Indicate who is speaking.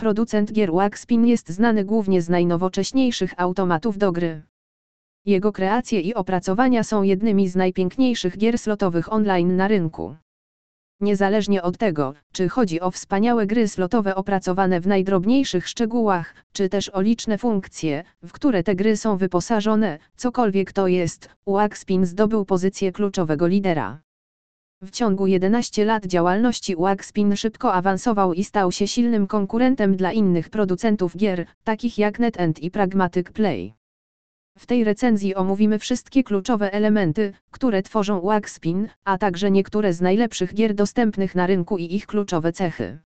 Speaker 1: Producent gier Waxpin jest znany głównie z najnowocześniejszych automatów do gry. Jego kreacje i opracowania są jednymi z najpiękniejszych gier slotowych online na rynku. Niezależnie od tego, czy chodzi o wspaniałe gry slotowe opracowane w najdrobniejszych szczegółach, czy też o liczne funkcje, w które te gry są wyposażone, cokolwiek to jest, Waxpin zdobył pozycję kluczowego lidera. W ciągu 11 lat działalności Waxpin szybko awansował i stał się silnym konkurentem dla innych producentów gier, takich jak NetEnt i Pragmatic Play. W tej recenzji omówimy wszystkie kluczowe elementy, które tworzą Waxpin, a także niektóre z najlepszych gier dostępnych na rynku i ich kluczowe cechy.